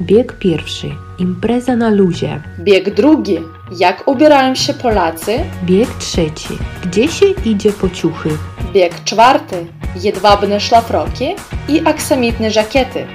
Bieg pierwszy. Impreza na luzie. Bieg drugi. Jak ubierają się Polacy? Bieg trzeci. Gdzie się idzie po ciuchy? Bieg czwarty. Jedwabne szlafroki i aksamitne żakiety.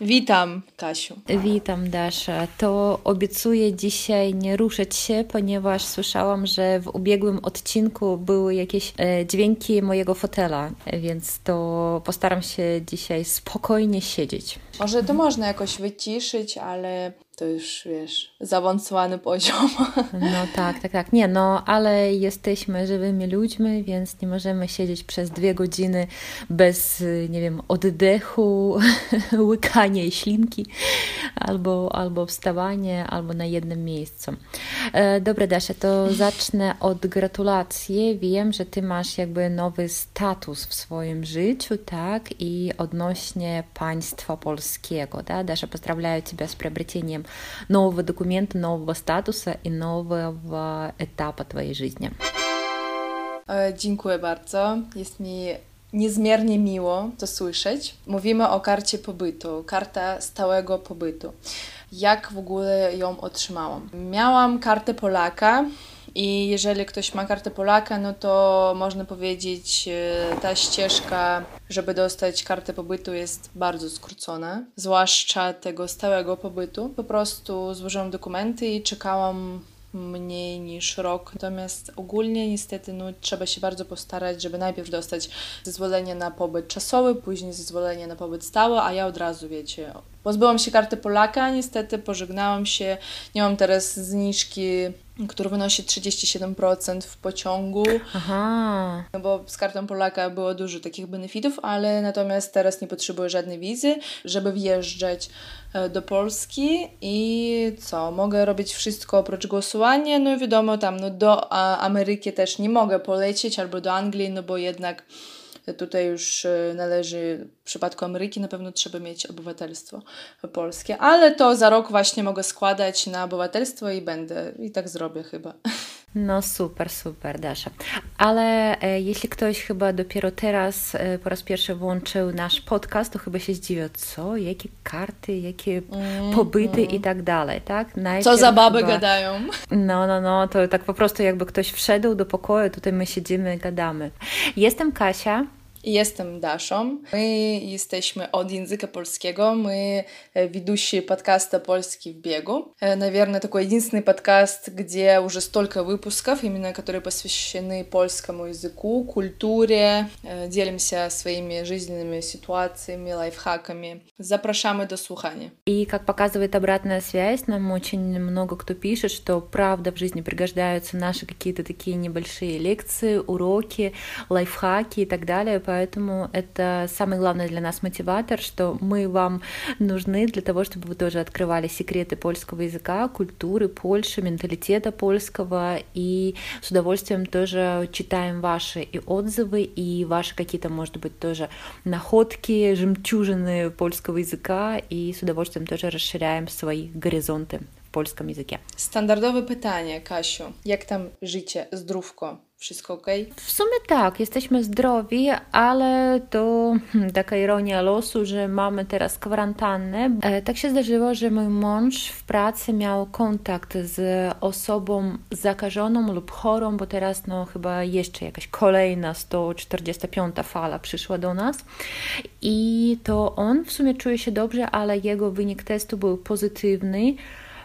Witam, Kasiu. Witam, Dasza. To obiecuję dzisiaj nie ruszać się, ponieważ słyszałam, że w ubiegłym odcinku były jakieś e, dźwięki mojego fotela, więc to postaram się dzisiaj spokojnie siedzieć. Może to można jakoś wyciszyć, ale to już wiesz, zaawansowany poziom. No tak, tak, tak. Nie, no ale jesteśmy żywymi ludźmi, więc nie możemy siedzieć przez dwie godziny bez, nie wiem, oddechu, łykania i ślinki, albo, albo wstawanie, albo na jednym miejscu. E, dobra, Dasza, to zacznę od gratulacji. Wiem, że ty masz jakby nowy status w swoim życiu, tak? I odnośnie państwa polskiego, да? Даша, поздравляю тебя с приобретением нового документа, нового статуса и нового этапа твоей жизни. Dziękuję bardzo. Jest mi niezmiernie miło to słyszeć. Mówimy o karcie pobytu, karta stałego pobytu. Jak w ogóle ją otrzymałam? Miałam kartę Polaka. i jeżeli ktoś ma kartę Polaka, no to można powiedzieć, ta ścieżka, żeby dostać kartę pobytu, jest bardzo skrócona, zwłaszcza tego stałego pobytu. Po prostu złożyłam dokumenty i czekałam mniej niż rok. Natomiast ogólnie niestety no, trzeba się bardzo postarać, żeby najpierw dostać zezwolenie na pobyt czasowy, później zezwolenie na pobyt stały, a ja od razu, wiecie, pozbyłam się karty Polaka, niestety pożegnałam się, nie mam teraz zniżki który wynosi 37% w pociągu. Aha. No bo z kartą Polaka było dużo takich benefitów, ale natomiast teraz nie potrzebuję żadnej wizy, żeby wjeżdżać e, do Polski i co, mogę robić wszystko oprócz głosowania, no i wiadomo tam, no do Ameryki też nie mogę polecieć albo do Anglii, no bo jednak Tutaj już e, należy przypadku Ameryki na pewno trzeba mieć obywatelstwo polskie, ale to za rok właśnie mogę składać na obywatelstwo i będę i tak zrobię chyba. No super, super, Dasza. Ale e, jeśli ktoś chyba dopiero teraz e, po raz pierwszy włączył nasz podcast, to chyba się zdziwi, co, jakie karty, jakie mm, pobyty mm. i tak dalej, tak? Najpierw co za baby chyba... gadają. No, no, no, to tak po prostu jakby ktoś wszedł do pokoju, tutaj my siedzimy, gadamy. Jestem Kasia. Jestem Daszą. My jesteśmy od języka polskiego. Мы ведущие подкаста «Польский в бегу». Наверное, такой единственный подкаст, где уже столько выпусков, именно которые посвящены польскому языку, культуре. Делимся своими жизненными ситуациями, лайфхаками. Запрашamy до слухания. И, как показывает обратная связь, нам очень много кто пишет, что правда в жизни пригождаются наши какие-то такие небольшие лекции, уроки, лайфхаки и так далее поэтому это самый главный для нас мотиватор, что мы вам нужны для того, чтобы вы тоже открывали секреты польского языка, культуры Польши, менталитета польского, и с удовольствием тоже читаем ваши и отзывы, и ваши какие-то, может быть, тоже находки, жемчужины польского языка, и с удовольствием тоже расширяем свои горизонты в польском языке. Standardowe pytanie, Kasiu. Jak tam życie, zdrówko? Wszystko ok? W sumie tak, jesteśmy zdrowi, ale to hmm, taka ironia losu, że mamy teraz kwarantannę. E, tak się zdarzyło, że mój mąż w pracy miał kontakt z osobą zakażoną lub chorą, bo teraz no chyba jeszcze jakaś kolejna 145 fala przyszła do nas. I to on w sumie czuje się dobrze, ale jego wynik testu był pozytywny.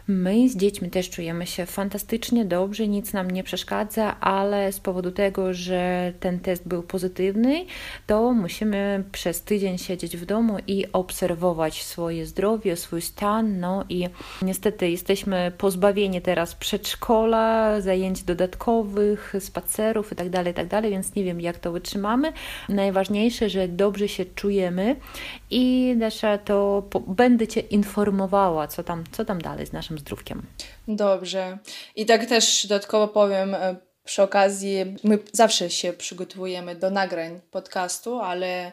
My z dziećmi też czujemy się fantastycznie dobrze, nic nam nie przeszkadza, ale z powodu tego, że ten test był pozytywny, to musimy przez tydzień siedzieć w domu i obserwować swoje zdrowie, swój stan. No i niestety jesteśmy pozbawieni teraz przedszkola, zajęć dodatkowych, spacerów itd., tak itd., tak więc nie wiem, jak to wytrzymamy. Najważniejsze, że dobrze się czujemy i Dasza, to będę Cię informowała, co tam, co tam dalej z naszym naszym zdrówkiem. Dobrze. I tak też dodatkowo powiem e, przy okazji, my zawsze się przygotowujemy do nagrań podcastu, ale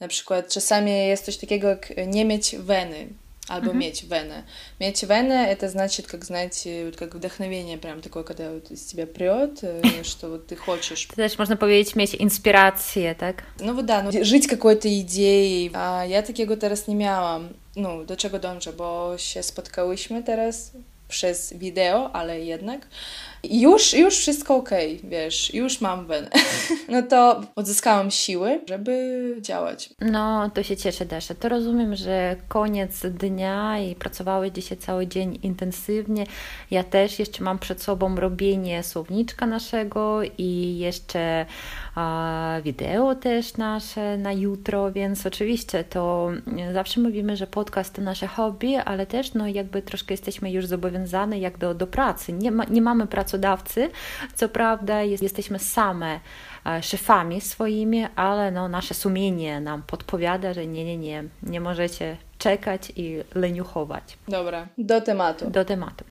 na przykład czasami jest coś takiego jak nie mieć weny. albo mieć wenę. Mieć wenę это значит, как знаете, вот как вдохновение прям такое, когда вот из тебя прет, что вот ты хочешь. To też można powiedzieć mieć inspirację, tak? No вот да, no, żyć какой-то idei. A ja takiego teraz nie miałam. No, do czego dążę, bo się spotkałyśmy teraz przez wideo, ale jednak. Już, już wszystko ok, wiesz, już mam wenę. No to odzyskałam siły, żeby działać. No, to się cieszę, Dasza. To rozumiem, że koniec dnia i pracowały dzisiaj cały dzień intensywnie. Ja też jeszcze mam przed sobą robienie słowniczka naszego i jeszcze a, wideo też nasze na jutro, więc oczywiście to zawsze mówimy, że podcast to nasze hobby, ale też no jakby troszkę jesteśmy już zobowiązane jak do, do pracy. Nie, ma, nie mamy pracodawcy, co prawda jest, jesteśmy same szefami swoimi, ale no, nasze sumienie nam podpowiada, że nie, nie, nie, nie możecie czekać i leniuchować. Dobra, do tematu. Do tematu.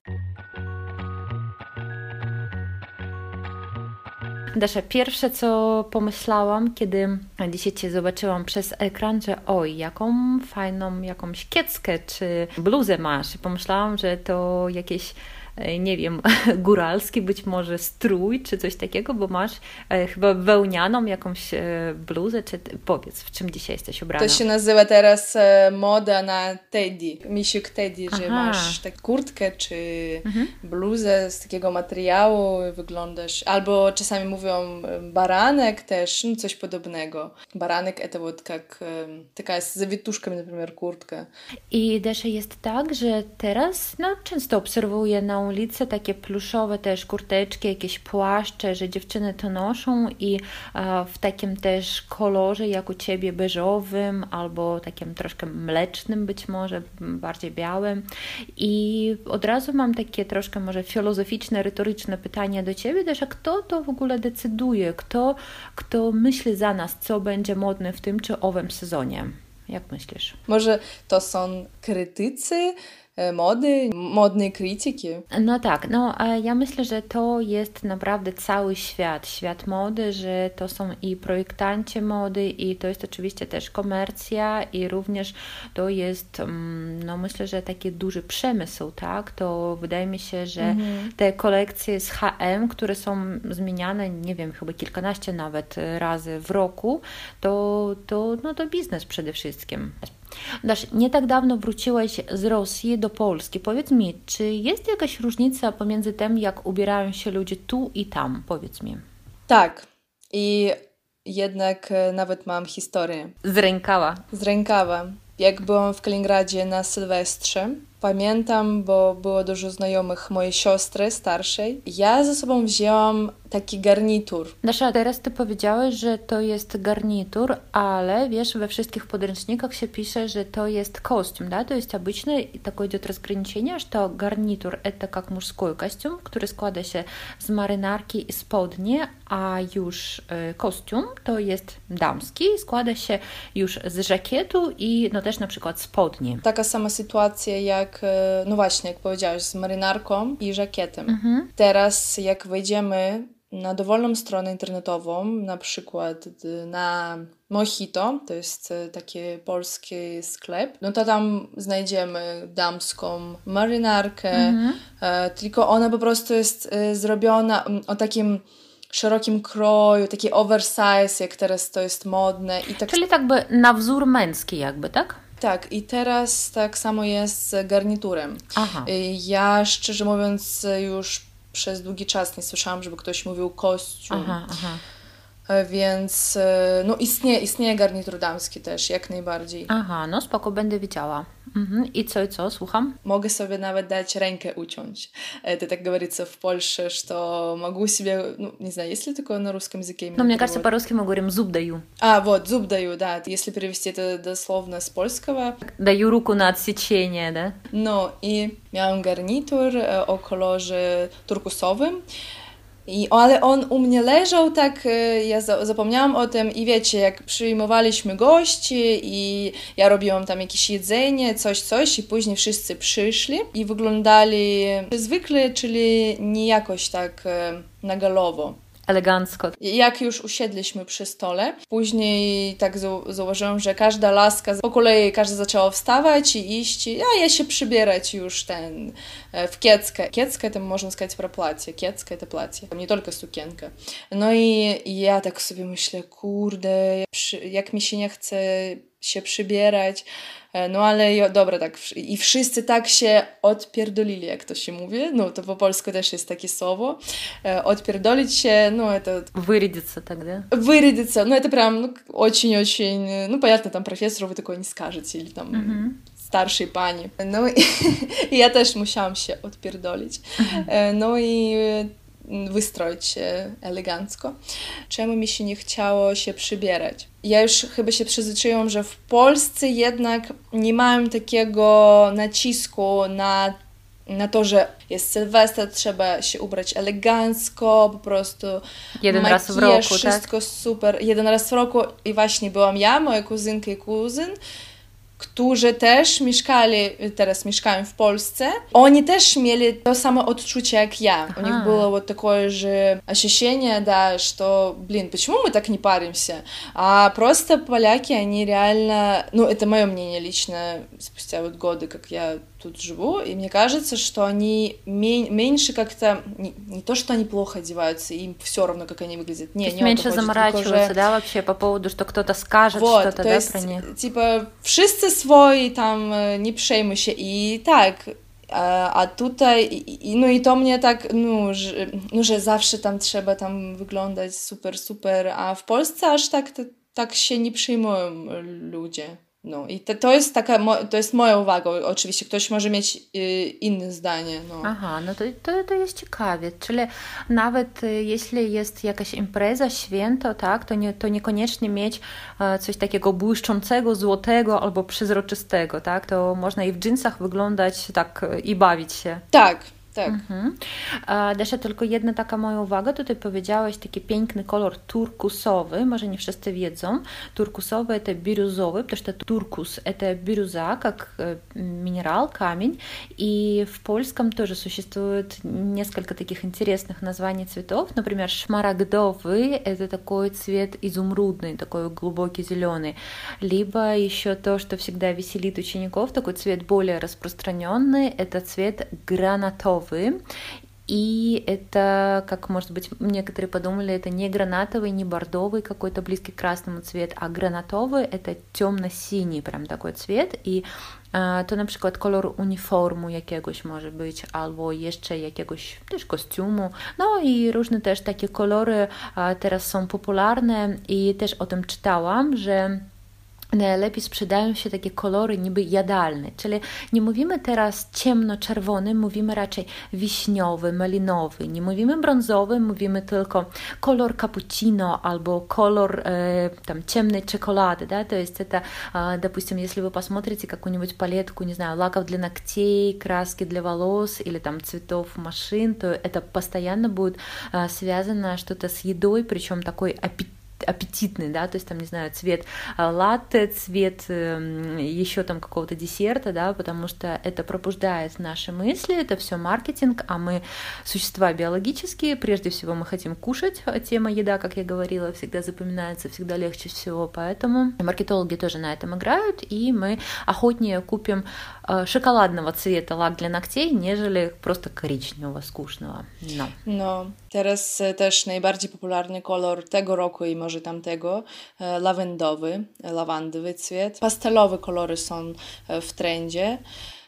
Dasza, pierwsze co pomyślałam, kiedy dzisiaj Cię zobaczyłam przez ekran, że oj, jaką fajną jakąś kieckę czy bluzę masz. Pomyślałam, że to jakieś E, nie wiem, góralski być może strój czy coś takiego, bo masz e, chyba wełnianą jakąś e, bluzę, czy powiedz, w czym dzisiaj jesteś ubrana? To się nazywa teraz moda na teddy, misiuk teddy, że Aha. masz tak kurtkę czy mhm. bluzę z takiego materiału, wyglądasz, albo czasami mówią baranek też, no coś podobnego. Baranek to вот как taka z zawituszkami, na przykład kurtka. I też jest tak, że teraz no, często obserwuję na ulicy takie pluszowe też kurteczki, jakieś płaszcze, że dziewczyny to noszą i e, w takim też kolorze jak u Ciebie beżowym albo takim troszkę mlecznym być może, bardziej białym i od razu mam takie troszkę może filozoficzne, retoryczne pytanie do Ciebie też, a kto to w ogóle decyduje, kto, kto myśli za nas, co będzie modne w tym czy owym sezonie? Jak myślisz? Może to są krytycy, mody, modnej krytyki. No tak, no ja myślę, że to jest naprawdę cały świat, świat mody, że to są i projektanci mody i to jest oczywiście też komercja i również to jest, mm, no myślę, że taki duży przemysł, tak, to wydaje mi się, że mhm. te kolekcje z H&M, które są zmieniane, nie wiem, chyba kilkanaście nawet razy w roku, to, to, no to biznes przede wszystkim. Dasz, nie tak dawno wróciłeś z Rosji do Polski. Powiedz mi, czy jest jakaś różnica pomiędzy tym, jak ubierają się ludzie tu i tam? Powiedz mi. Tak. I jednak e, nawet mam historię. Z rękawa. Z rękawa. Jak byłam w Kaliningradzie na Sylwestrze, pamiętam, bo było dużo znajomych mojej siostry starszej, ja ze sobą wzięłam taki garnitur. Nasza, teraz ty powiedziałeś, że to jest garnitur, ale wiesz, we wszystkich podręcznikach się pisze, że to jest kostium, да? То есть обычно такое идет разграничение, что гарнитур это как мужской костюм, który składa się z marynarki i spodni, a już kostium to jest damski, składa się już z żakietu i no też na przykład spodni. Taka sama sytuacja jak, no właśnie, jak powiedziałeś, z marynarką i żakietem. Mhm. Teraz jak wejdziemy na dowolną stronę internetową, na przykład na Mojito, to jest e, taki polski sklep, no to tam znajdziemy damską marynarkę, mm -hmm. tylko ona po prostu jest e, zrobiona o takim szerokim kroju, taki oversize, jak teraz to jest modne. I tak... Czyli tak by na wzór męski jakby, tak? Tak, i teraz tak samo jest z garniturem. Aha. Ja szczerze mówiąc już przez długi czas nie słyszałam, żeby ktoś mówił kostium. Aha, aha. E, więc e, no istnieje, istnieje garnitur damski też, jak najbardziej. Aha, no spoko, będę widziała. Mhm. I co, i co, słucham? Mogę sobie nawet dać rękę uciąć. Это так говорится в Польше, что могу себе, ну, не знаю, есть ли такое на русском языке? Ну, мне кажется, по-русски мы говорим «зуб даю». А, вот, «зуб даю», да. Если перевести это дословно с польского. Даю руку на отсечение, да? No i miałam garnitur o kolorze turkusowym. I, ale on u mnie leżał tak, y, ja zapomniałam o tym i wiecie, jak przyjmowaliśmy gości i ja robiłam tam jakieś jedzenie, coś, coś i później wszyscy przyszli i wyglądali zwykle, czyli nie jakoś tak y, nagalowo elegancko. Jak już usiedliśmy przy stole, później tak zauważyłam, że każda laska po kolei każda zaczęła wstawać i iść, a ja się przybierać już ten w kieckę. Kiecka to można сказать про платье, kiecka to платье, nie tylko sukienkę. No i ja tak sobie myślę, kurde, jak mi się nie chce się przybierać, E, no ale dobra, tak, i wszyscy tak się odpierdolili, jak to się mówi, no to po polsku też jest takie słowo, e, odpierdolić się, ну это... Вырядиться тогда? Вырядиться, ну это прям ну, очень-очень, ну понятно, там профессору вы такое не скажете, или там mm-hmm. starszej pani. No i, i ja też musiałam się odpierdolić. Mm-hmm. No i wystroić się elegancko. Czemu mi się nie chciało się przybierać? Ja już chyba się przyzwyczaiłam, że w Polsce jednak nie mają takiego nacisku na na to, że jest Sylwester, trzeba się ubrać elegancko, po prostu jeden makijaż, raz w roku, tak? wszystko tak? super. Jeden raz w roku i właśnie byłam ja, moja kuzynka i kuzyn którzy też mieszkali, teraz mieszkają w Polsce, oni też mieli to samo odczucie jak ja. Ага. У них было вот такое же ощущение, да, что, блин, почему мы так не паримся? А просто поляки, они реально, ну, это мое мнение лично, спустя вот годы, как я тут живу, и мне кажется, что они меньше как-то не, не то, что они плохо одеваются, им все равно, как они выглядят. Не, то есть меньше заморачиваются, же... да, вообще по поводу, что кто-то скажет вот, что-то, да, есть, про них. Типа wszyscy свой, там э, не пшейму и так. А, а тут и ну и то мне так ну ж ну же завжди там треба там виглядати супер супер. А в Польше аж так-то так еще не приймують э, люди. No i to, to jest taka, to jest moja uwaga. Oczywiście ktoś może mieć y, inne zdanie. No. Aha, no to, to, to jest ciekawie. Czyli nawet y, jeśli jest jakaś impreza, święto, tak, to, nie, to niekoniecznie mieć e, coś takiego błyszczącego, złotego albo przezroczystego, tak? To można i w dżinsach wyglądać tak i bawić się. Tak, tak. Mhm. Desza, tylko jedna taka moja uwaga. Tutaj powiedziałeś taki piękny kolor turkusowy. Może nie wszyscy wiedzą. Turkusowy to бирюзовый, потому что туркус это бирюза, как минерал, камень. И в польском тоже существует несколько таких интересных названий цветов. Например, шмарагдовый – это такой цвет изумрудный, такой глубокий зеленый. Либо еще то, что всегда веселит учеников, такой цвет более распространенный, это цвет гранатовый гранатовые. И это, как, может быть, некоторые подумали, это не гранатовый, не бордовый какой-то близкий к красному цвет, а гранатовый — это темно-синий прям такой цвет. I to na przykład kolor uniformu jakiegoś może być, albo jeszcze jakiegoś też kostiumu. No i różne też takie kolory teraz są popularne i też o tym czytałam, że najlepiej sprzedają się takie kolory niby jadalne, czyli nie mówimy teraz ciemno-czerwony, mówimy raczej wiśniowy, malinowy, nie mówimy brązowy, mówimy tylko kolor cappuccino albo kolor э, там ciemnej czekolady, да, то есть это, э, допустим, если вы посмотрите какую-нибудь палетку, не знаю, лаков для ногтей, краски для волос или там цветов машин, то это постоянно будет э, связано что-то с едой, причем такой аппетит аппетитный, да, то есть там, не знаю, цвет а, латте, цвет эм, еще там какого-то десерта, да, потому что это пробуждает наши мысли, это все маркетинг, а мы существа биологические, прежде всего мы хотим кушать, а тема еда, как я говорила, всегда запоминается, всегда легче всего, поэтому маркетологи тоже на этом играют, и мы охотнее купим э, шоколадного цвета лак для ногтей, нежели просто коричневого, скучного. No. no, teraz też najbardziej popularny kolor tego roku i może może tamtego, e, lawendowy, lawandowy cwiet. Pastelowe kolory są e, w trendzie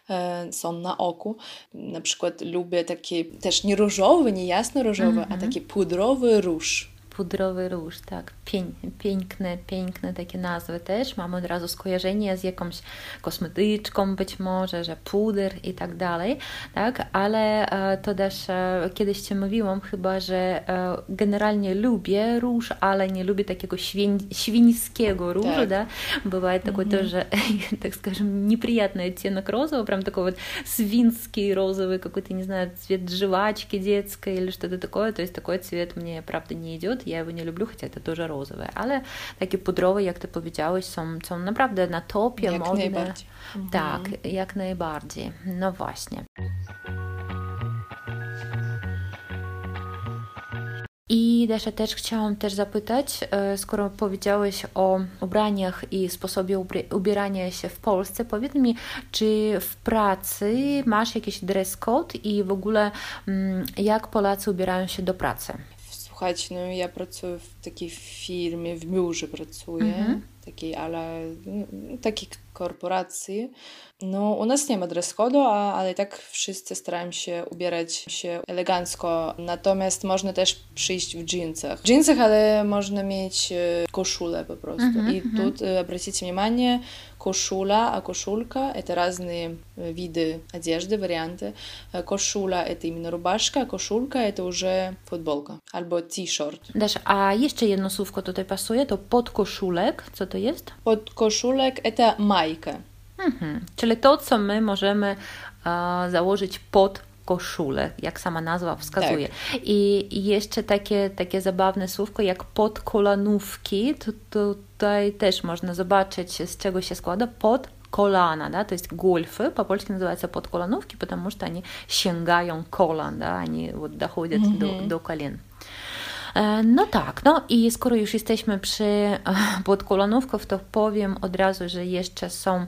e, są na oku. Na przykład lubię takie też nie różowy, nie jasno różowy, mm -hmm. a mhm. taki pudrowy róż pudrowy róż, tak, Pień, piękne, piękne takie nazwy też. Mamy od razu skojarzenie z jakąś kosmetyczką być może, że puder i tak dalej, tak, ale e, to też e, kiedyś Ci mówiłam chyba, że e, generalnie lubię róż, ale nie lubię takiego świń, świńskiego różu, tak. да, бывает такой mm-hmm. тоже, так скажем, неприятный оттенок розового, прям такой вот свинский розовый, какой-то, не знаю, цвет жвачки детской или что-то такое, то есть такой цвет мне, правда, не идет, ja jego nie lubię, chociaż to dużo różowe, ale takie pudrowe, jak Ty powiedziałeś, są, naprawdę na topie jak modne. Mhm. Tak, jak najbardziej. No właśnie. I Dasza też chciałam też zapytać, e, skoro powiedziałeś o ubraniach i sposobie ubierania się w Polsce, powiedz mi, czy w pracy masz jakiś dress code i w ogóle mm, jak Polacy ubierają się do pracy? no ja pracuję w takiej firmie, w biurze pracuję, mhm. takiej, ale mm, takiej korporacji. No u nas nie ma dress code'u, ale i tak wszyscy starają się ubierać się elegancko. Natomiast można też przyjść w dżinsach. W dżinsach, ale można mieć e, koszulę po prostu. Mhm, I mhm. tu e, zwróćcie uwagę, обратите внимание, кошуля, а кошулька — это разные виды одежды, варианты. Koszula — это именно рубашка, а кошулька — это уже футболка albo t-shirt. Dasz, a jeszcze jedno słówko tutaj pasuje, to podkoszulek. Co to jest? Podkoszulek — это майка. Mhm. Czyli to, co my możemy e, założyć pod koszulę, jak sama nazwa wskazuje. Tak. I jeszcze takie, takie zabawne słówko jak podkolanówki, to, to tutaj też można zobaczyć, z czego się składa pod kolana, да, то есть гольфы по-польски называются подколановки, потому что они sięgają kolan, да, они вот доходят mm -hmm. do, do колен. No tak, no i skoro już jesteśmy przy podkolanówkach, to powiem od razu, że jeszcze są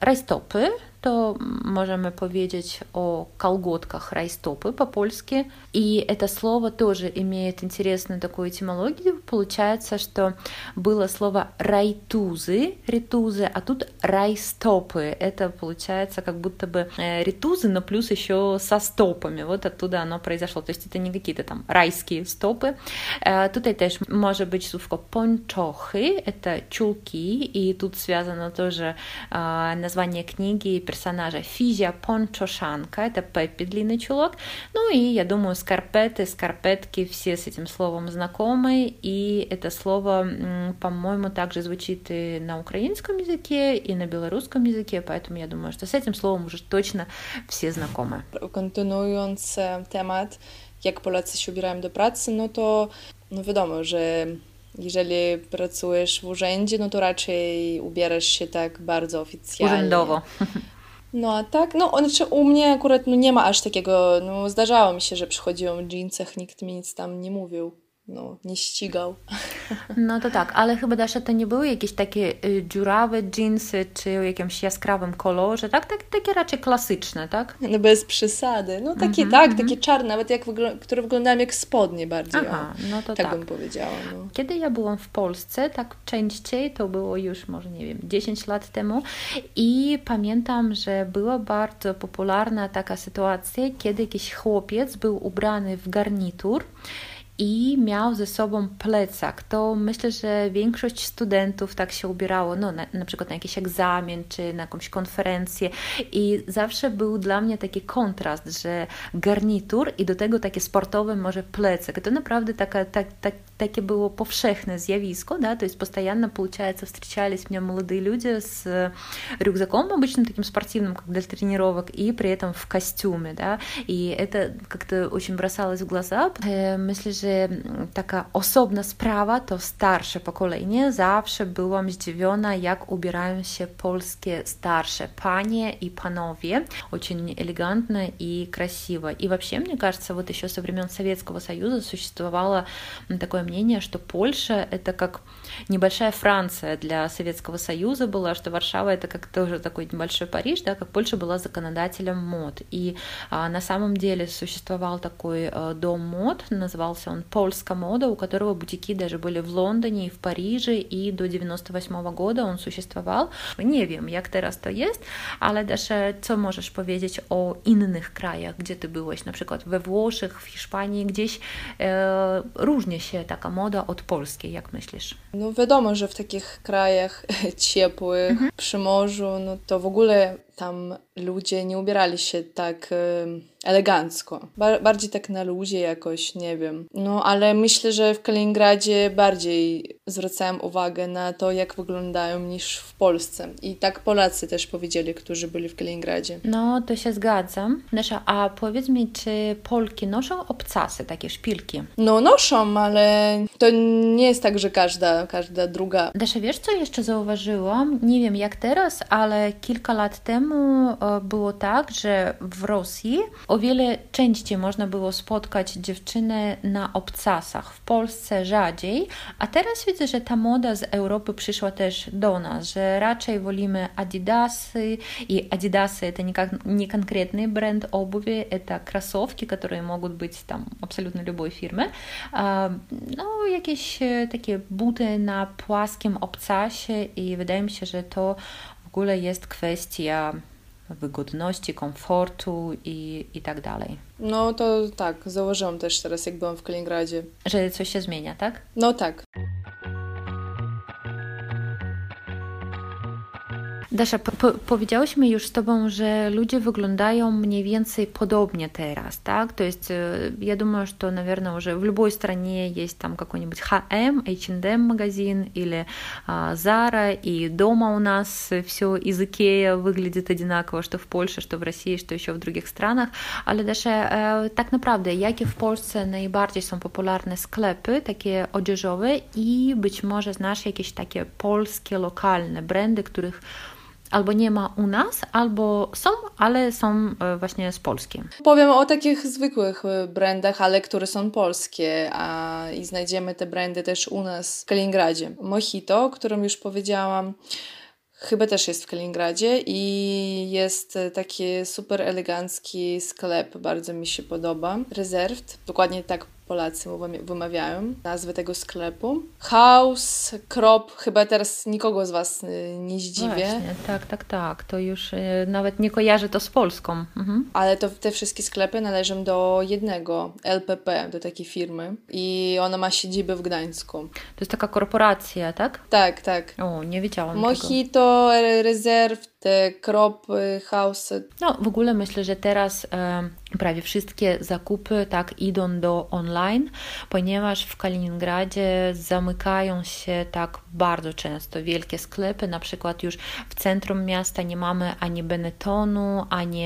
rajstopy, то можем powiedzieć о колготках райстопы по-польски. И это слово тоже имеет интересную такую этимологию. Получается, что было слово райтузы, ритузы, а тут райстопы. Это получается как будто бы ритузы, но плюс еще со стопами. Вот оттуда оно произошло. То есть это не какие-то там райские стопы. Tutaj też może być słówko ponczochy, это чулки, и тут связано тоже название книги персонажа Физия Пончошанка, это Пеппи длинный чулок. Ну и, я думаю, скарпеты, скарпетки, все с этим словом знакомы, и это слово, по-моему, также звучит и на украинском языке, и на белорусском языке, поэтому я думаю, что с этим словом уже точно все знакомы. Kontynuując temat, jak Polacy się ubierają do pracy, no to no wiadomo, że jeżeli pracujesz w urzędzie, no to raczej ubierasz się tak bardzo oficjalnie. Urzędowo. No a tak, no znaczy u mnie akurat no, nie ma aż takiego, no zdarzało mi się, że przychodziłem w jeansach, nikt mi nic tam nie mówił no, nie ścigał. No to tak, ale chyba Dasza to nie były jakieś takie y, dziurawe dżinsy, czy o jakimś jaskrawym kolorze, tak? tak? Takie raczej klasyczne, tak? No bez przesady. No takie, mm -hmm, tak, mm -hmm. takie czarne, nawet jak wygl- które wyglądają jak spodnie bardziej. Aha, o, no to tak. tak bym powiedziała. No. Kiedy ja byłam w Polsce, tak częściej, to było już może, nie wiem, 10 lat temu i pamiętam, że była bardzo popularna taka sytuacja, kiedy jakiś chłopiec był ubrany w garnitur, i miał ze sobą plecak. To myślę, że większość studentów tak się ubierało, no na, na przykład na jakiś egzamin czy na jakąś konferencję i zawsze był dla mnie taki kontrast, że garnitur i do tego takie sportowe może plecak. To naprawdę taka, tak, tak, takie było powszechne zjawisko, да, то есть постоянно, получается, встречались мне молодые люди с рюкзаком обычным таким спортивным, как для тренировок, и при этом в костюме, да, и это как-то очень бросалось в глаза. Myślę, że taka osobna sprawa to starsze pokolenie. Zawsze byłam zdziwiona, jak ubierają się polskie starsze panie и панове. Очень элегантно и красиво. И вообще, мне кажется, вот еще со времен Советского Союза существовало такое мнение, что Польша — это как небольшая Франция для Советского Союза была, что Варшава — это как тоже такой небольшой Париж, да, как Польша была законодателем мод. И а, на самом деле существовал такой а, дом мод, назывался он Польска мода, у которого бутики даже были в Лондоне и в Париже, и до 98 -го года он существовал. Nie wiem, jak teraz to jest, ale Dasza, co możesz powiedzieć o innych krajach, gdzie ty byłeś, na przykład we Włoszech, w Hiszpanii, gdzieś e, różni się taka moda od polskiej, jak myślisz? No wiadomo, że w takich krajach ciepłych, mhm. przy morzu, no to w ogóle tam ludzie nie ubierali się tak elegancko. bardziej tak na luzie jakoś, nie wiem. No ale myślę, że w Kaliningradzie bardziej zwracałem uwagę na to, jak wyglądają niż w Polsce. I tak Polacy też powiedzieli, którzy byli w Kaliningradzie. No, to się zgadzam. Nasza, a powiedz mi, czy Polki noszą obcasy, takie szpilki? No, noszą, ale to nie jest tak, że każda, każda druga. Dasza, wiesz, co jeszcze zauważyłam? Nie wiem jak teraz, ale kilka lat temu temu e, było tak, że w Rosji o wiele częściej można było spotkać dziewczyny na obcasach, w Polsce rzadziej, a teraz widzę, że ta moda z Europy przyszła też do nas, że raczej wolimy Adidasy i Adidasy to nie конкретный бренд обуви, это кроссовки, которые могут быть там абсолютно любой фирмы, no jakieś takie buty na płaskim obcasie i wydaje mi się, że to w ogóle jest kwestia wygodności, komfortu i, i tak dalej. No to tak, założyłam też teraz, jak byłam w Kaliningradzie. Że coś się zmienia, tak? No tak. Dasza, po powiedziałyśmy już z Tobą, że ludzie wyglądają mniej więcej podobnie teraz, tak? То есть я думаю, что, наверное, уже в любой стране есть там какой-нибудь H&M, H&M магазин или а, Zara, и дома у нас все из Икея выглядит одинаково, что в Польше, что в России, что еще в других странах. Ale Dasza, tak naprawdę, jakie w Polsce najbardziej są popularne sklepy, takie odzieżowe i być może znasz jakieś takie polskie, lokalne brandy, których albo nie ma u nas, albo są, ale są e, właśnie z Polski. Powiem o takich zwykłych e, brandach, ale które są polskie, a i znajdziemy te brandy też u nas w Kaliningradzie. Mojito, o którym już powiedziałam, chyba też jest w Kaliningradzie i jest e, taki super elegancki sklep, bardzo mi się podoba. Reserved, dokładnie tak Polacy wymawiają nazwę tego sklepu. House, Krop, chyba teraz nikogo z Was y, nie zdziwię. Właśnie, tak, tak, tak. To już y, nawet nie kojarzy to z Polską. Mhm. Ale to te wszystkie sklepy należą do jednego LPP, do takiej firmy i ona ma siedzibę w Gdańsku. To jest taka korporacja, tak? Tak, tak. O, nie wiedziałam Mojito, tego. Reserve, te kropy, house. No, w ogóle myślę, że teraz prawie wszystkie zakupy tak idą do online, ponieważ w Kaliningradzie zamykają się tak bardzo często wielkie sklepy, na przykład już w centrum miasta nie mamy ani Benettonu, ani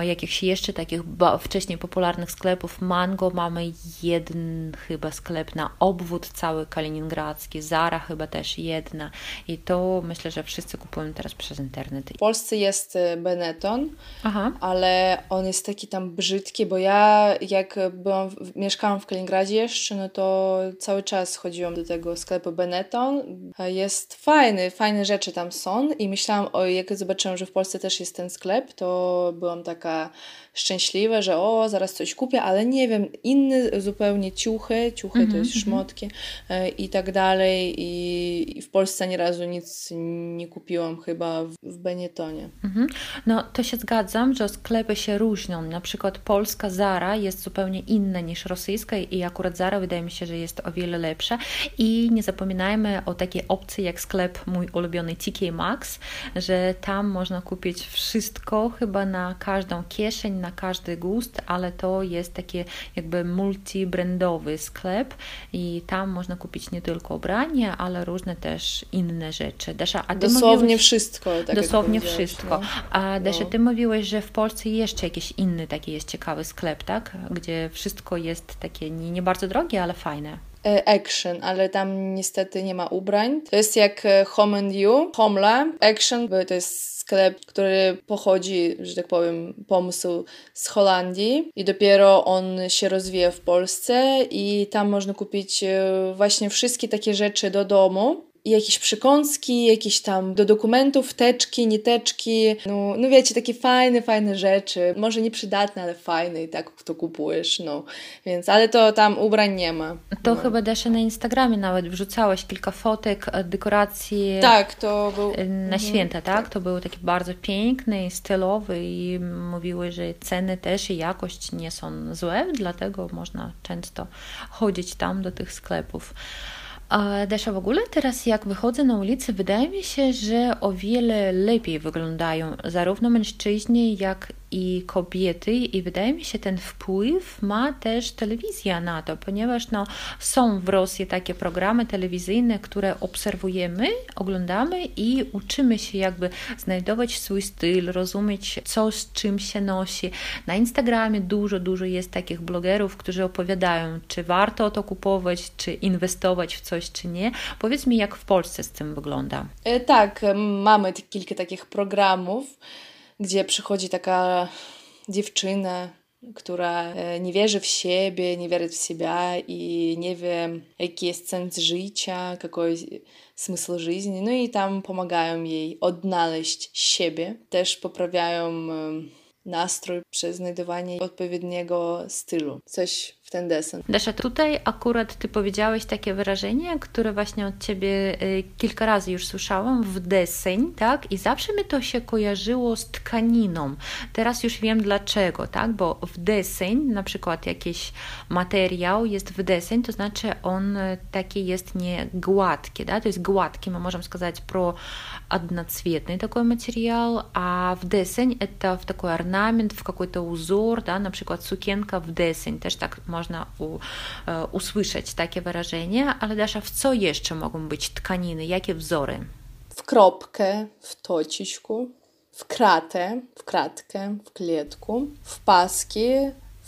jakichś jeszcze takich wcześniej popularnych sklepów. Mango mamy jeden chyba sklep na obwód cały kaliningradzki, Zara chyba też jedna i to myślę, że wszyscy kupują teraz przez internet. W Polsce jest y, Benetton, Aha. ale on jest taki tam brzydki, bo ja jak byłam, mieszkałam w Kaliningradzie jeszcze, no to cały czas chodziłam do tego sklepu Benetton. Jest fajny, fajne rzeczy tam są i myślałam, o jak zobaczyłam, że w Polsce też jest ten sklep, to byłam taka szczęśliwa, że o, zaraz coś kupię, ale nie wiem, inne zupełnie ciuchy, ciuchy mm -hmm, to jest mhm. szmotki mm -hmm. i tak dalej i, i w Polsce ani razu nic nie kupiłam chyba w, w Benettonie. Mm -hmm. No to się zgadzam, że sklepy się różnią, na przykład polska Zara jest zupełnie inna niż rosyjska i akurat Zara wydaje mi się, że jest o wiele lepsza i nie zapominajmy o takiej opcji jak sklep mój ulubiony TK Maxx, że tam można kupić wszystko chyba na każdy każdą kieszeń, na każdy gust, ale to jest takie jakby multibrandowy sklep i tam można kupić nie tylko ubrania, ale różne też inne rzeczy. Dasza, a dosłownie mówiłeś, wszystko. Tak dosłownie wszystko. No. A Dasza, no. ty mówiłeś, że w Polsce jeszcze jakiś inny taki jest ciekawy sklep, tak? Gdzie wszystko jest takie nie, nie bardzo drogie, ale fajne. E, action, ale tam niestety nie ma ubrań. To jest jak e, Home and You, Homla. Action to jest sklep, który pochodzi, że tak powiem, pomysł z Holandii i dopiero on się rozwija w Polsce i tam można kupić e, właśnie wszystkie takie rzeczy do domu jakieś przekąski, jakieś tam do dokumentów, teczki, nieteczki, no, no wiecie, takie fajne, fajne rzeczy, może nieprzydatne, ale fajne i tak to kupujesz, no, więc, ale to tam ubrań nie ma. To no. chyba Dasze na Instagramie nawet wrzucałeś kilka fotek, e, dekoracji tak, to był... E, na mhm. święta, tak? To były takie bardzo piękne i stylowe i mówiły, że ceny też i jakość nie są złe, dlatego można często chodzić tam do tych sklepów. A Desza, w ogóle teraz jak wychodzę na ulicę, wydaje mi się, że o wiele lepiej wyglądają zarówno mężczyźni, jak i kobiety i wydaje mi się, ten wpływ ma też telewizja na to, ponieważ no, są w Rosji takie programy telewizyjne, które obserwujemy, oglądamy i uczymy się jakby znajdować swój styl, rozumieć co z czym się nosi. Na Instagramie dużo, dużo jest takich blogerów, którzy opowiadają, czy warto to kupować, czy inwestować w coś, czy nie. Powiedz mi, jak w Polsce z tym wygląda? E, tak, mamy kilka takich programów, gdzie przychodzi taka dziewczyna, która e, nie wierzy w siebie, nie wierzy w siebie i nie wie, jaki jest sens życia, jaki смысл жизни. No i tam pomagają jej odnaleźć siebie. Też poprawiają nastrój przez znajdowanie odpowiedniego stylu. Coś ten desen. Dasza, tutaj akurat ty powiedziałeś takie wyrażenie, które właśnie od ciebie y, kilka razy już słyszałam, w deseń, tak? I zawsze mi to się kojarzyło z tkaniną. Teraz już wiem dlaczego, tak? Bo w deseń, na przykład jakiś materiał jest w deseń, to znaczy on y, taki jest nie gładki, да? То есть гладкий, мы можем сказать про одноцветный такой материал, а в десень это в такой орнамент, в какой-то узор, да, например, сукенка в десень, też tak można można u, e, usłyszeć takie wyrażenie, ale Dasza, w co jeszcze mogą być tkaniny? Jakie wzory? W kropkę, w tociśku, w kratę, w kratkę, w klietku, w paski,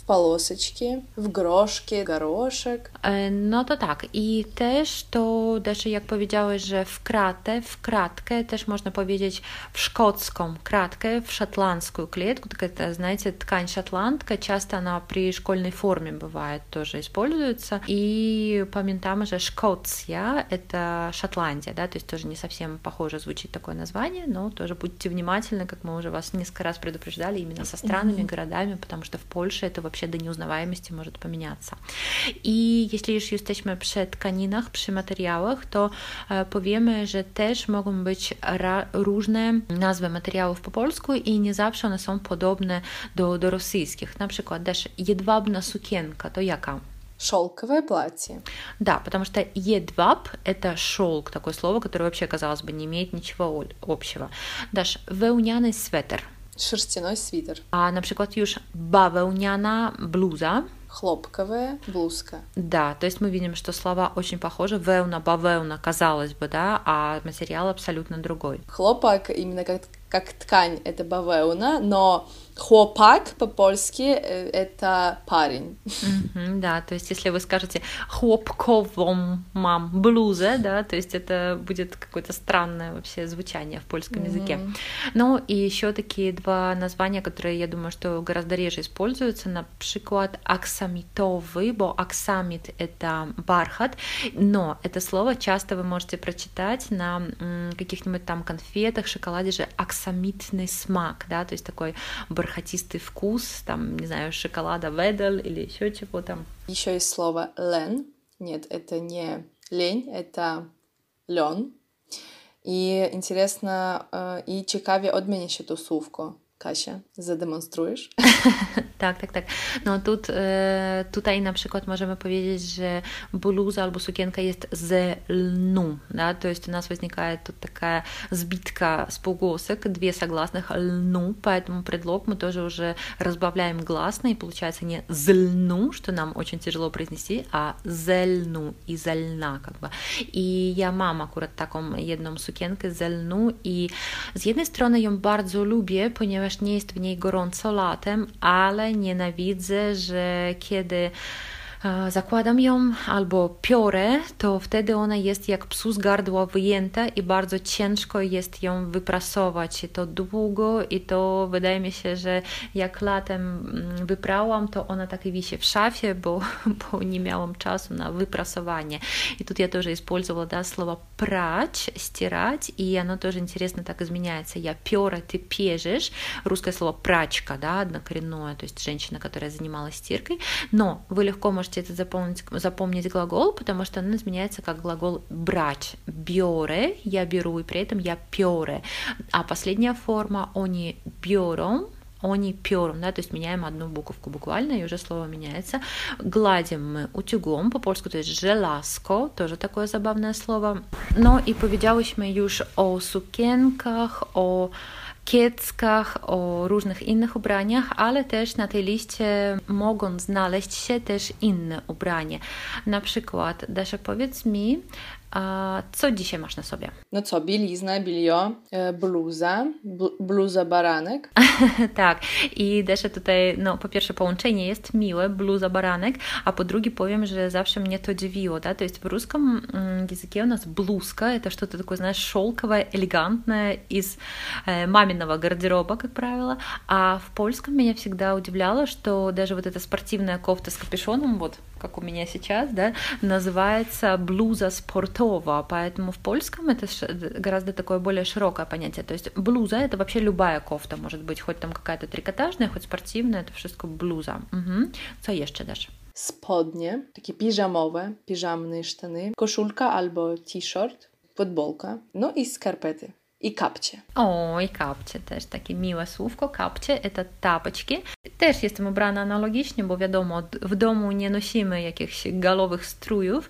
полосочки, в groszki, garoszek. No to tak. I też to, też jak powiedziałeś, że w kratę, w kratkę, też można powiedzieć w szkocką kratkę, в шотландскую клетку. Так это, знаете, ткань шотландка, часто она при школьной форме бывает, тоже используется. И памятаем же Шкоция, это Шотландия, да, то есть тоже не совсем похоже звучит такое название, но тоже будьте внимательны, как мы уже вас несколько раз предупреждали, именно со странами, mm-hmm. городами, потому что в Польше это вообще до nieuznawalności może pomieniаться. I jeśli już jesteśmy przy tkaninach, przy materiałach, to powiemy, że też mogą być różne nazwy materiałów po polsku i nie zawsze one są podobne do, do rosyjskich. На przykład też jedwabna sukienka, to jaka? Шелковое платье. Да, потому что едваб – это шелк, такое слово, которое вообще, казалось бы, не имеет ничего общего. Даш, wełniany sweter – Шерстяной свитер. А, например, już bawełniana bluza. Хлопковая блузка. Да, то есть мы видим, что слова очень похожи. Веуна, бавеуна, казалось бы, да, а материал абсолютно другой. Хлопок именно как, как ткань это бавеуна, но Хлопак по-польски это парень. Mm-hmm, да, то есть если вы скажете хлопковом мам блуза, да, то есть это будет какое-то странное вообще звучание в польском mm-hmm. языке. Ну и еще такие два названия, которые я думаю, что гораздо реже используются, например, аксамитовый, бо аксамит это бархат, но это слово часто вы можете прочитать на каких-нибудь там конфетах, шоколаде же аксамитный смак, да, то есть такой бархатистый вкус, там, не знаю, шоколада Ведель или еще чего там. Еще есть слово лен. Нет, это не лень, это лен. И интересно, и ciekawie odmieni się to słówko. Kasia, zademonstrujesz? tak, tak, tak. No тут, e, tutaj na przykład możemy powiedzieć, że bluza albo sukienka jest z lnu, да? то есть у нас возникает тут такая сбитка с полугласок, две согласных лну, поэтому предлог мы тоже уже разбавляем гласные, и получается не злну, что нам очень тяжело произнести, а зельну и зельна как бы. I ja mam akurat taką jedną sukienkę z lnu i z jednej strony ją bardzo lubię, ponieważ ponieważ nie jest w niej gorąco latem, ale nienawidzę, że kiedy zakładam ją albo piorę, to wtedy ona jest jak psu z gardła wyjęta i bardzo ciężko jest ją wyprasować. I to długo i to wydaje mi się, że jak latem mm, wyprałam, to ona tak wisi w szafie, bo, bo nie miałam czasu na wyprasowanie. И тут я тоже использовала да, слово прать, стирать, и оно тоже интересно так изменяется. Я пера, ты пежешь. Русское слово прачка, да, однокоренное, то есть женщина, которая занималась стиркой. Но вы легко можете можете это запомнить, запомнить глагол, потому что он изменяется как глагол брать. Бёре, я беру, и при этом я пёре. А последняя форма они бёром, они пером, да, то есть меняем одну буковку буквально, и уже слово меняется. Гладим мы утюгом, по-польску то есть желаско, тоже такое забавное слово. No i powiedziałyśmy już o sukienkach, o kieckach, o różnych innych ubraniach, ale też na tej liście mogą znaleźć się też inne ubrania. Na przykład, Dasza, powiedz mi, a co dzisiaj masz na sobie? No co, bielizna, bilio, e, bluza, bluza baranek. tak, i Desza tutaj, no po pierwsze połączenie jest miłe, bluza baranek, a po drugie powiem, że zawsze mnie to dziwiło, да, то есть в русском языке у нас блузка, это что-то такое, знаешь, шелковое, элегантное из э, маминого гардероба, как правило, а в польском меня всегда удивляло, что даже вот эта спортивная кофта с капюшоном, вот как у меня сейчас, да, называется блуза спортова, поэтому в польском это гораздо такое более широкое понятие. То есть блуза это вообще любая кофта, может быть, хоть там какая-то трикотажная, хоть спортивная, это wszystko блуза. Угу. Co jeszcze dasz? Spodnie, takie piżamowe, piżamne sztany, koszulka albo t-shirt, fotbolka, no i skarpety. i kapcie. O, i kapcie też takie miłe słówko. Kapcie to tapoczki. Też jestem ubrana analogicznie, bo wiadomo, w domu nie nosimy jakichś galowych strójów.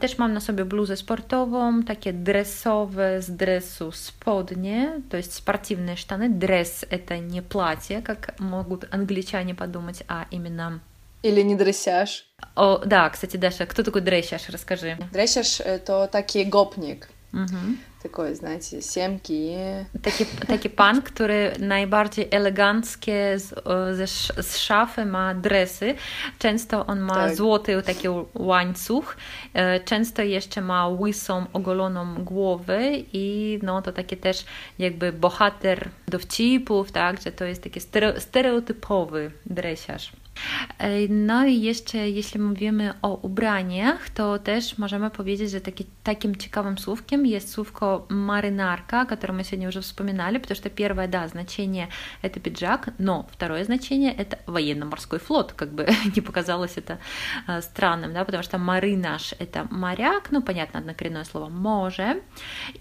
Też mam na sobie bluzę sportową, takie dresowe z dresu spodnie, to jest спортивные штаны. Дресс – это не платье, как могут англичане подумать, а именно Или не дрессяж. О, да, кстати, Даша, кто такой дрессяж? Расскажи. Дрессяж – to taki gopnik. Mhm такой, знаете, семки. Taki, taki pan, który najbardziej eleganckie z, ze, z szafy ma dresy. Często on ma tak. złoty taki łańcuch, często jeszcze ma łysą, ogoloną głowę i no to taki też jakby bohater dowcipów, tak, że to jest taki stereotypowy dresiarz. No i jeszcze jeśli mówimy o ubraniach, to też możemy powiedzieć, że taki, takim ciekawym słówkiem jest słówko маринарка, о котором мы сегодня уже вспоминали, потому что первое, да, значение это пиджак, но второе значение это военно-морской флот, как бы не показалось это странным, да, потому что маринаш это моряк, ну, понятно, однокоренное слово może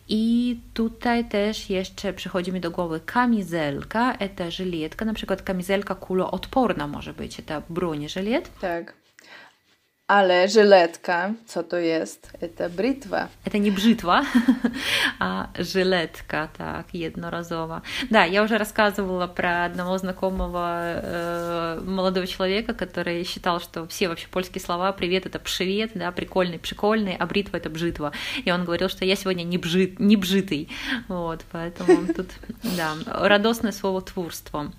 i tutaj też jeszcze przychodzi mi do głowy kamizelka, это жилетка, na przykład kamizelka kuloodporna może być, Это бронежилет. Так. Ale żyletka, co to jest? To brytwa. Это не бритва, а жилетка, так, jednorazowa. Да, я уже рассказывала про одного знакомого э, молодого человека, который считал, что все вообще польские слова «привет» — это «пшевет», да, «прикольный», «прикольный», а «бритва» — это «бжитва». И он говорил, что я сегодня не, бжит, не бжитый. Вот, поэтому тут, да, радостное слово «творство».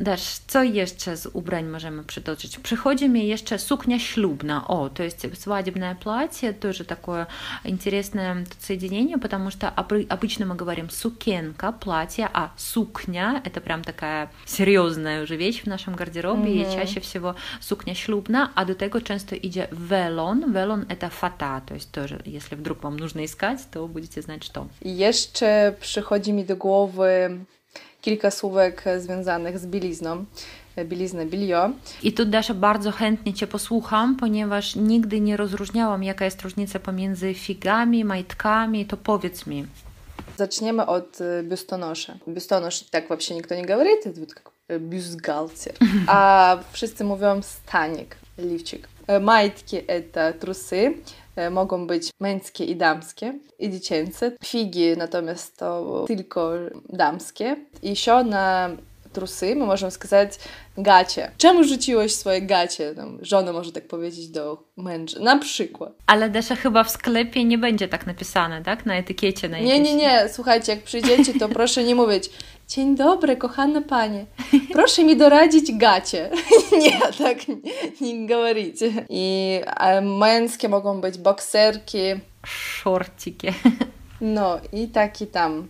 Dasz, co jeszcze z ubrań możemy przytoczyć? Przychodzi mi jeszcze suknia ślubna. О, то есть свадебное платье, тоже такое интересное соединение, потому что обычно мы говорим сукенка, платье, а сукня — это прям такая серьезная уже вещь в нашем гардеробе, mm-hmm. и чаще всего сукня ślubna, а до tego często idzie welon. Welon — это фата, то есть тоже, если вдруг вам нужно искать, то будете знать, что. Jeszcze przychodzi mi do głowy kilka słówek związanych z bielizną. Bieliznę, bilio. I tu Dasza bardzo chętnie Cię posłucham, ponieważ nigdy nie rozróżniałam, jaka jest różnica pomiędzy figami, majtkami, to powiedz mi. Zaczniemy od biustonosza. Biustonosz tak вообще никто не говорит, это вот как бюстгальтер. А wszyscy mówią stanik, liwczyk. Majtki to trusy, mogą być męskie i damskie, i dziecięce. Figi natomiast to tylko damskie. I еще na trusy my możemy сказать gacie. Czemu rzuciłeś swoje gacie? No, żona może tak powiedzieć do męża. Na przykład. Ale Desza chyba w sklepie nie będzie tak napisane, tak? Na etykiecie. Na nie, nie, nie. Słuchajcie, jak przyjdziecie, to proszę nie mówić Dzień dobry, kochane panie. Proszę mi doradzić gacie. nie, tak nie, nie говорите. I męskie mogą być bokserki. Szorciki. no i taki tam.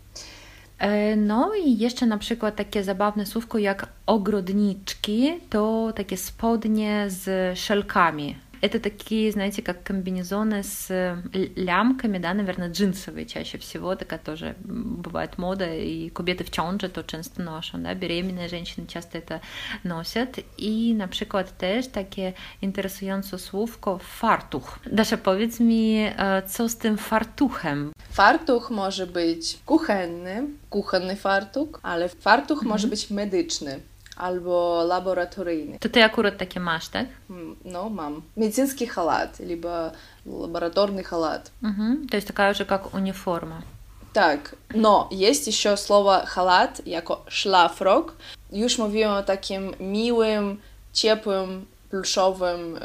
E, no i jeszcze na przykład takie zabawne słówko jak ogrodniczki, to takie spodnie z szelkami. Это такие, знаете, как комбинезоны с лямками, да, наверное, джинсовые чаще всего, такая тоже бывает мода, и кобеты в ciąży to często noszą, да, беременные женщины часто это носят. I na przykład też takie interesujące słówko fartuch. Dasza, powiedz mi, co z tym fartuchem? Fartuch może być kuchenny, kuchenny fartuch, ale fartuch mhm. może być medyczny albo laboratoryjny. To ty akurat takie masz, tak? No, mam. Медицинский халат, либо лабораторный халат. Mhm. To jest taka już jak uniforma. Tak, no jest jeszcze słowo halat jako szlafrok. Już mówiłem o takim miłym, ciepłym, pluszowym e,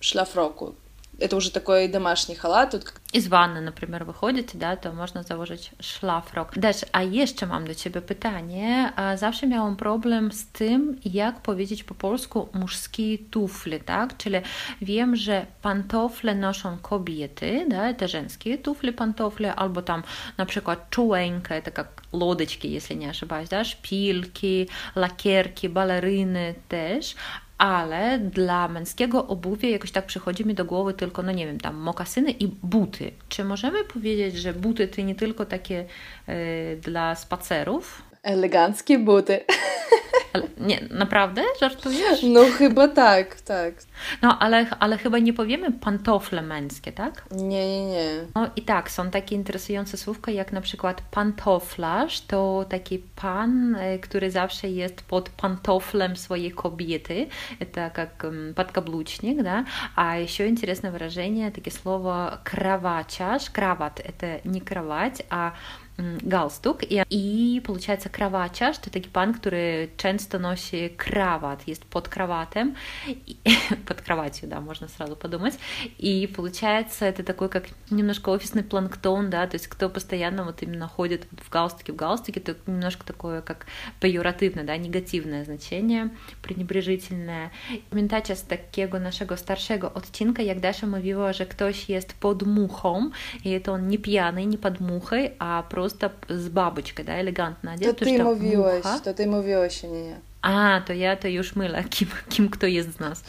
szlafroku. Это уже такой домашний халат. Тут... Из ванны, например, выходите, да, to można założyć szlafrok. Dasz, a jeszcze mam do Ciebie pytanie. Zawsze miałam problem z tym, jak powiedzieć po polsku mużskie tufle, tak? Czyli wiem, że pantofle noszą kobiety, да, te żeńskie tufle, pantofle, albo tam na przykład czułenkę, taka lodeczki, jeśli nie ошибаюсь, да, szpilki, lakierki, baleryny też, ale dla męskiego obuwia jakoś tak przychodzi mi do głowy tylko, no nie wiem, tam mokasyny i buty. Czy możemy powiedzieć, że buty to nie tylko takie y, dla spacerów? Eleganckie buty. Ale, nie, naprawdę? Żartujesz? No chyba tak, tak. No, ale, ale chyba nie powiemy pantofle męskie, tak? Nie, nie, nie. No i tak, są takie interesujące słówka, jak na przykład pantoflarz, to taki pan, e, który zawsze jest pod pantoflem swojej kobiety, это как подкаблучник, да, а еще интересное выражение, takie słowo кроватяж, кроват, это не кровать, а галстук. И, и получается кровача, что это пан, который часто носит кроват, есть под кроватем, и, под кроватью, да, можно сразу подумать. И получается это такой как немножко офисный планктон, да, то есть кто постоянно вот именно ходит в галстуке в галстуке, это немножко такое как pejoratywne, да, negatywne znaczenie, пренебрежительne. Pamiętacie z takiego naszego starszego odcinka, jak Dasza mówiła, że ktoś jest pod muchą i to on nie pijany, nie pod muchой, a просто просто з бабочкой, да, элегантно одет. To ty mówiłeś, to ty mówiłeś, nie ja. A, to ja to już mylę, kim, kim kto jest z nas.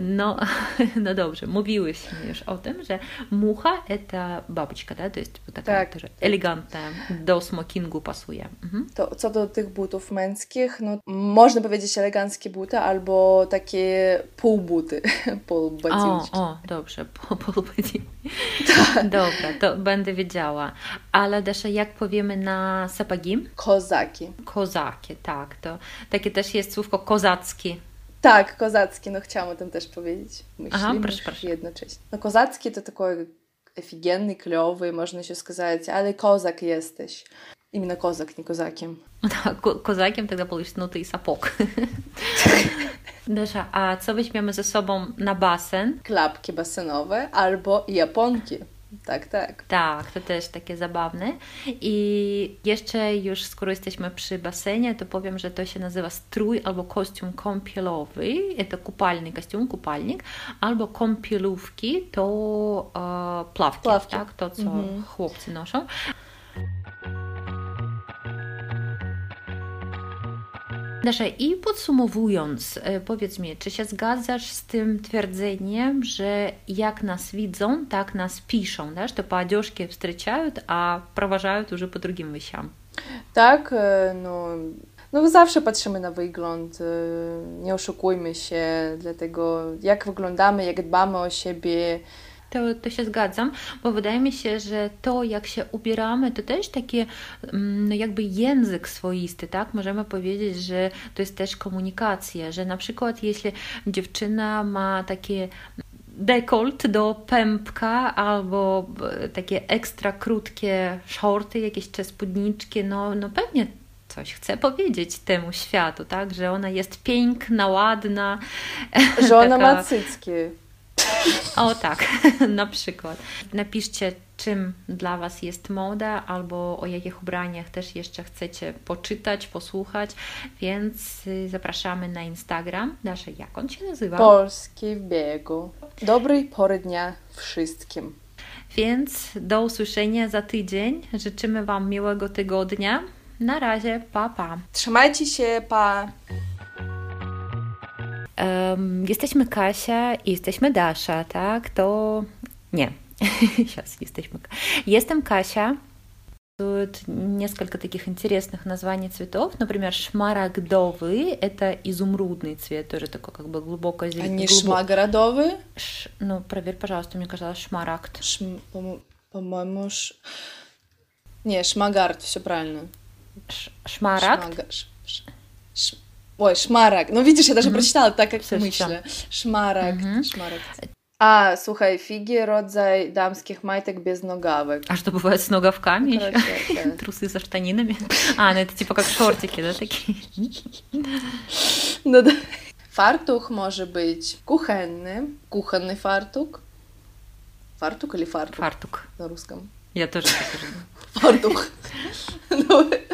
No, no dobrze, mówiłyśmy już o tym, że mucha to babeczka, tak? to jest taka tak. też elegantna, do smokingu pasuje. Mhm. To co do tych butów męskich, no można powiedzieć eleganckie buty albo takie półbuty, półbodzińczki. O, o, dobrze, półbodzińczki. Tak. Dobra, to będę wiedziała. Ale Dasza, jak powiemy na sapagi? Kozaki. Kozaki, tak, to takie też jest słówko kozacki. Tak, kozacki, no chciałam o tym też powiedzieć. Myślimy Aha, proszę, proszę. jednocześnie. No kozacki to такой офигенный, клевый, можно еще сказать, ale kozak jesteś. Именно kozak, nie kozakiem. Да, kozakiem тогда получится, no ty i sapok. Desza, a co weźmiemy ze sobą na basen? Klapki basenowe albo japonki. Tak, tak. Tak, to też takie zabawne. I jeszcze już, skoro jesteśmy przy basenie, to powiem, że to się nazywa strój albo kostium kąpielowy. To kupalny kostium, kupalnik. Albo kąpielówki to e, plawki, plawki, tak? To, co mhm. chłopcy noszą. Dasza, i podsumowując, e, powiedz mi, czy się zgadzasz z tym twierdzeniem, że jak nas widzą, tak nas piszą, да, что по одежке встречают, a провожают уже по другим вещам? Tak, e, no, no zawsze patrzymy na wygląd, e, nie oszukujmy się, dlatego jak wyglądamy, jak dbamy o siebie, to, to się zgadzam, bo wydaje mi się, że to, jak się ubieramy, to też taki mm, no jakby język swoisty, tak? Możemy powiedzieć, że to jest też komunikacja, że na przykład jeśli dziewczyna ma takie dekolt do pępka albo e, takie ekstra krótkie shorty, jakieś czy spódniczki, no, no pewnie coś chce powiedzieć temu światu, tak? Że ona jest piękna, ładna. Że ona taka... ma cycki. O tak, na przykład. Napiszcie, czym dla Was jest moda, albo o jakich ubraniach też jeszcze chcecie poczytać, posłuchać, więc y, zapraszamy na Instagram. Nasze, jak on się nazywa? Polski w biegu. Dobrej pory dnia wszystkim. Więc do usłyszenia za tydzień. Życzymy Wam miłego tygodnia. Na razie, pa, pa. Trzymajcie się, pa. Um, jesteśmy Kasia i jesteśmy Dasza, tak? To nie. Сейчас jesteśmy. Jestem Kasia. Тут несколько таких интересных названий цветов. Например, шмарагдовый – это изумрудный цвет, тоже такой как бы глубоко зеленый. Не глубок... шмагородовый? Ш... Ну, проверь, пожалуйста, мне казалось шмарагд. Шм... По-моему, ш... не, шмагард, все правильно. Ш... Шмарагд? Шмага... Ш... Ой, шмарак. Ну, видишь, я даже mm-hmm. прочитала так, как мысли. мысля. Шмарак, mm-hmm. шмарак. А, слухай, фиги родзай дамских майток без ногавок. А что бывает с ногавками Короче, еще? Трусы со штанинами? А, ну это типа как шортики, да, такие? Ну да. Фартук может быть кухонный, кухонный фартук. Фартук или фартук? Фартук. На русском. Я тоже так Фартук.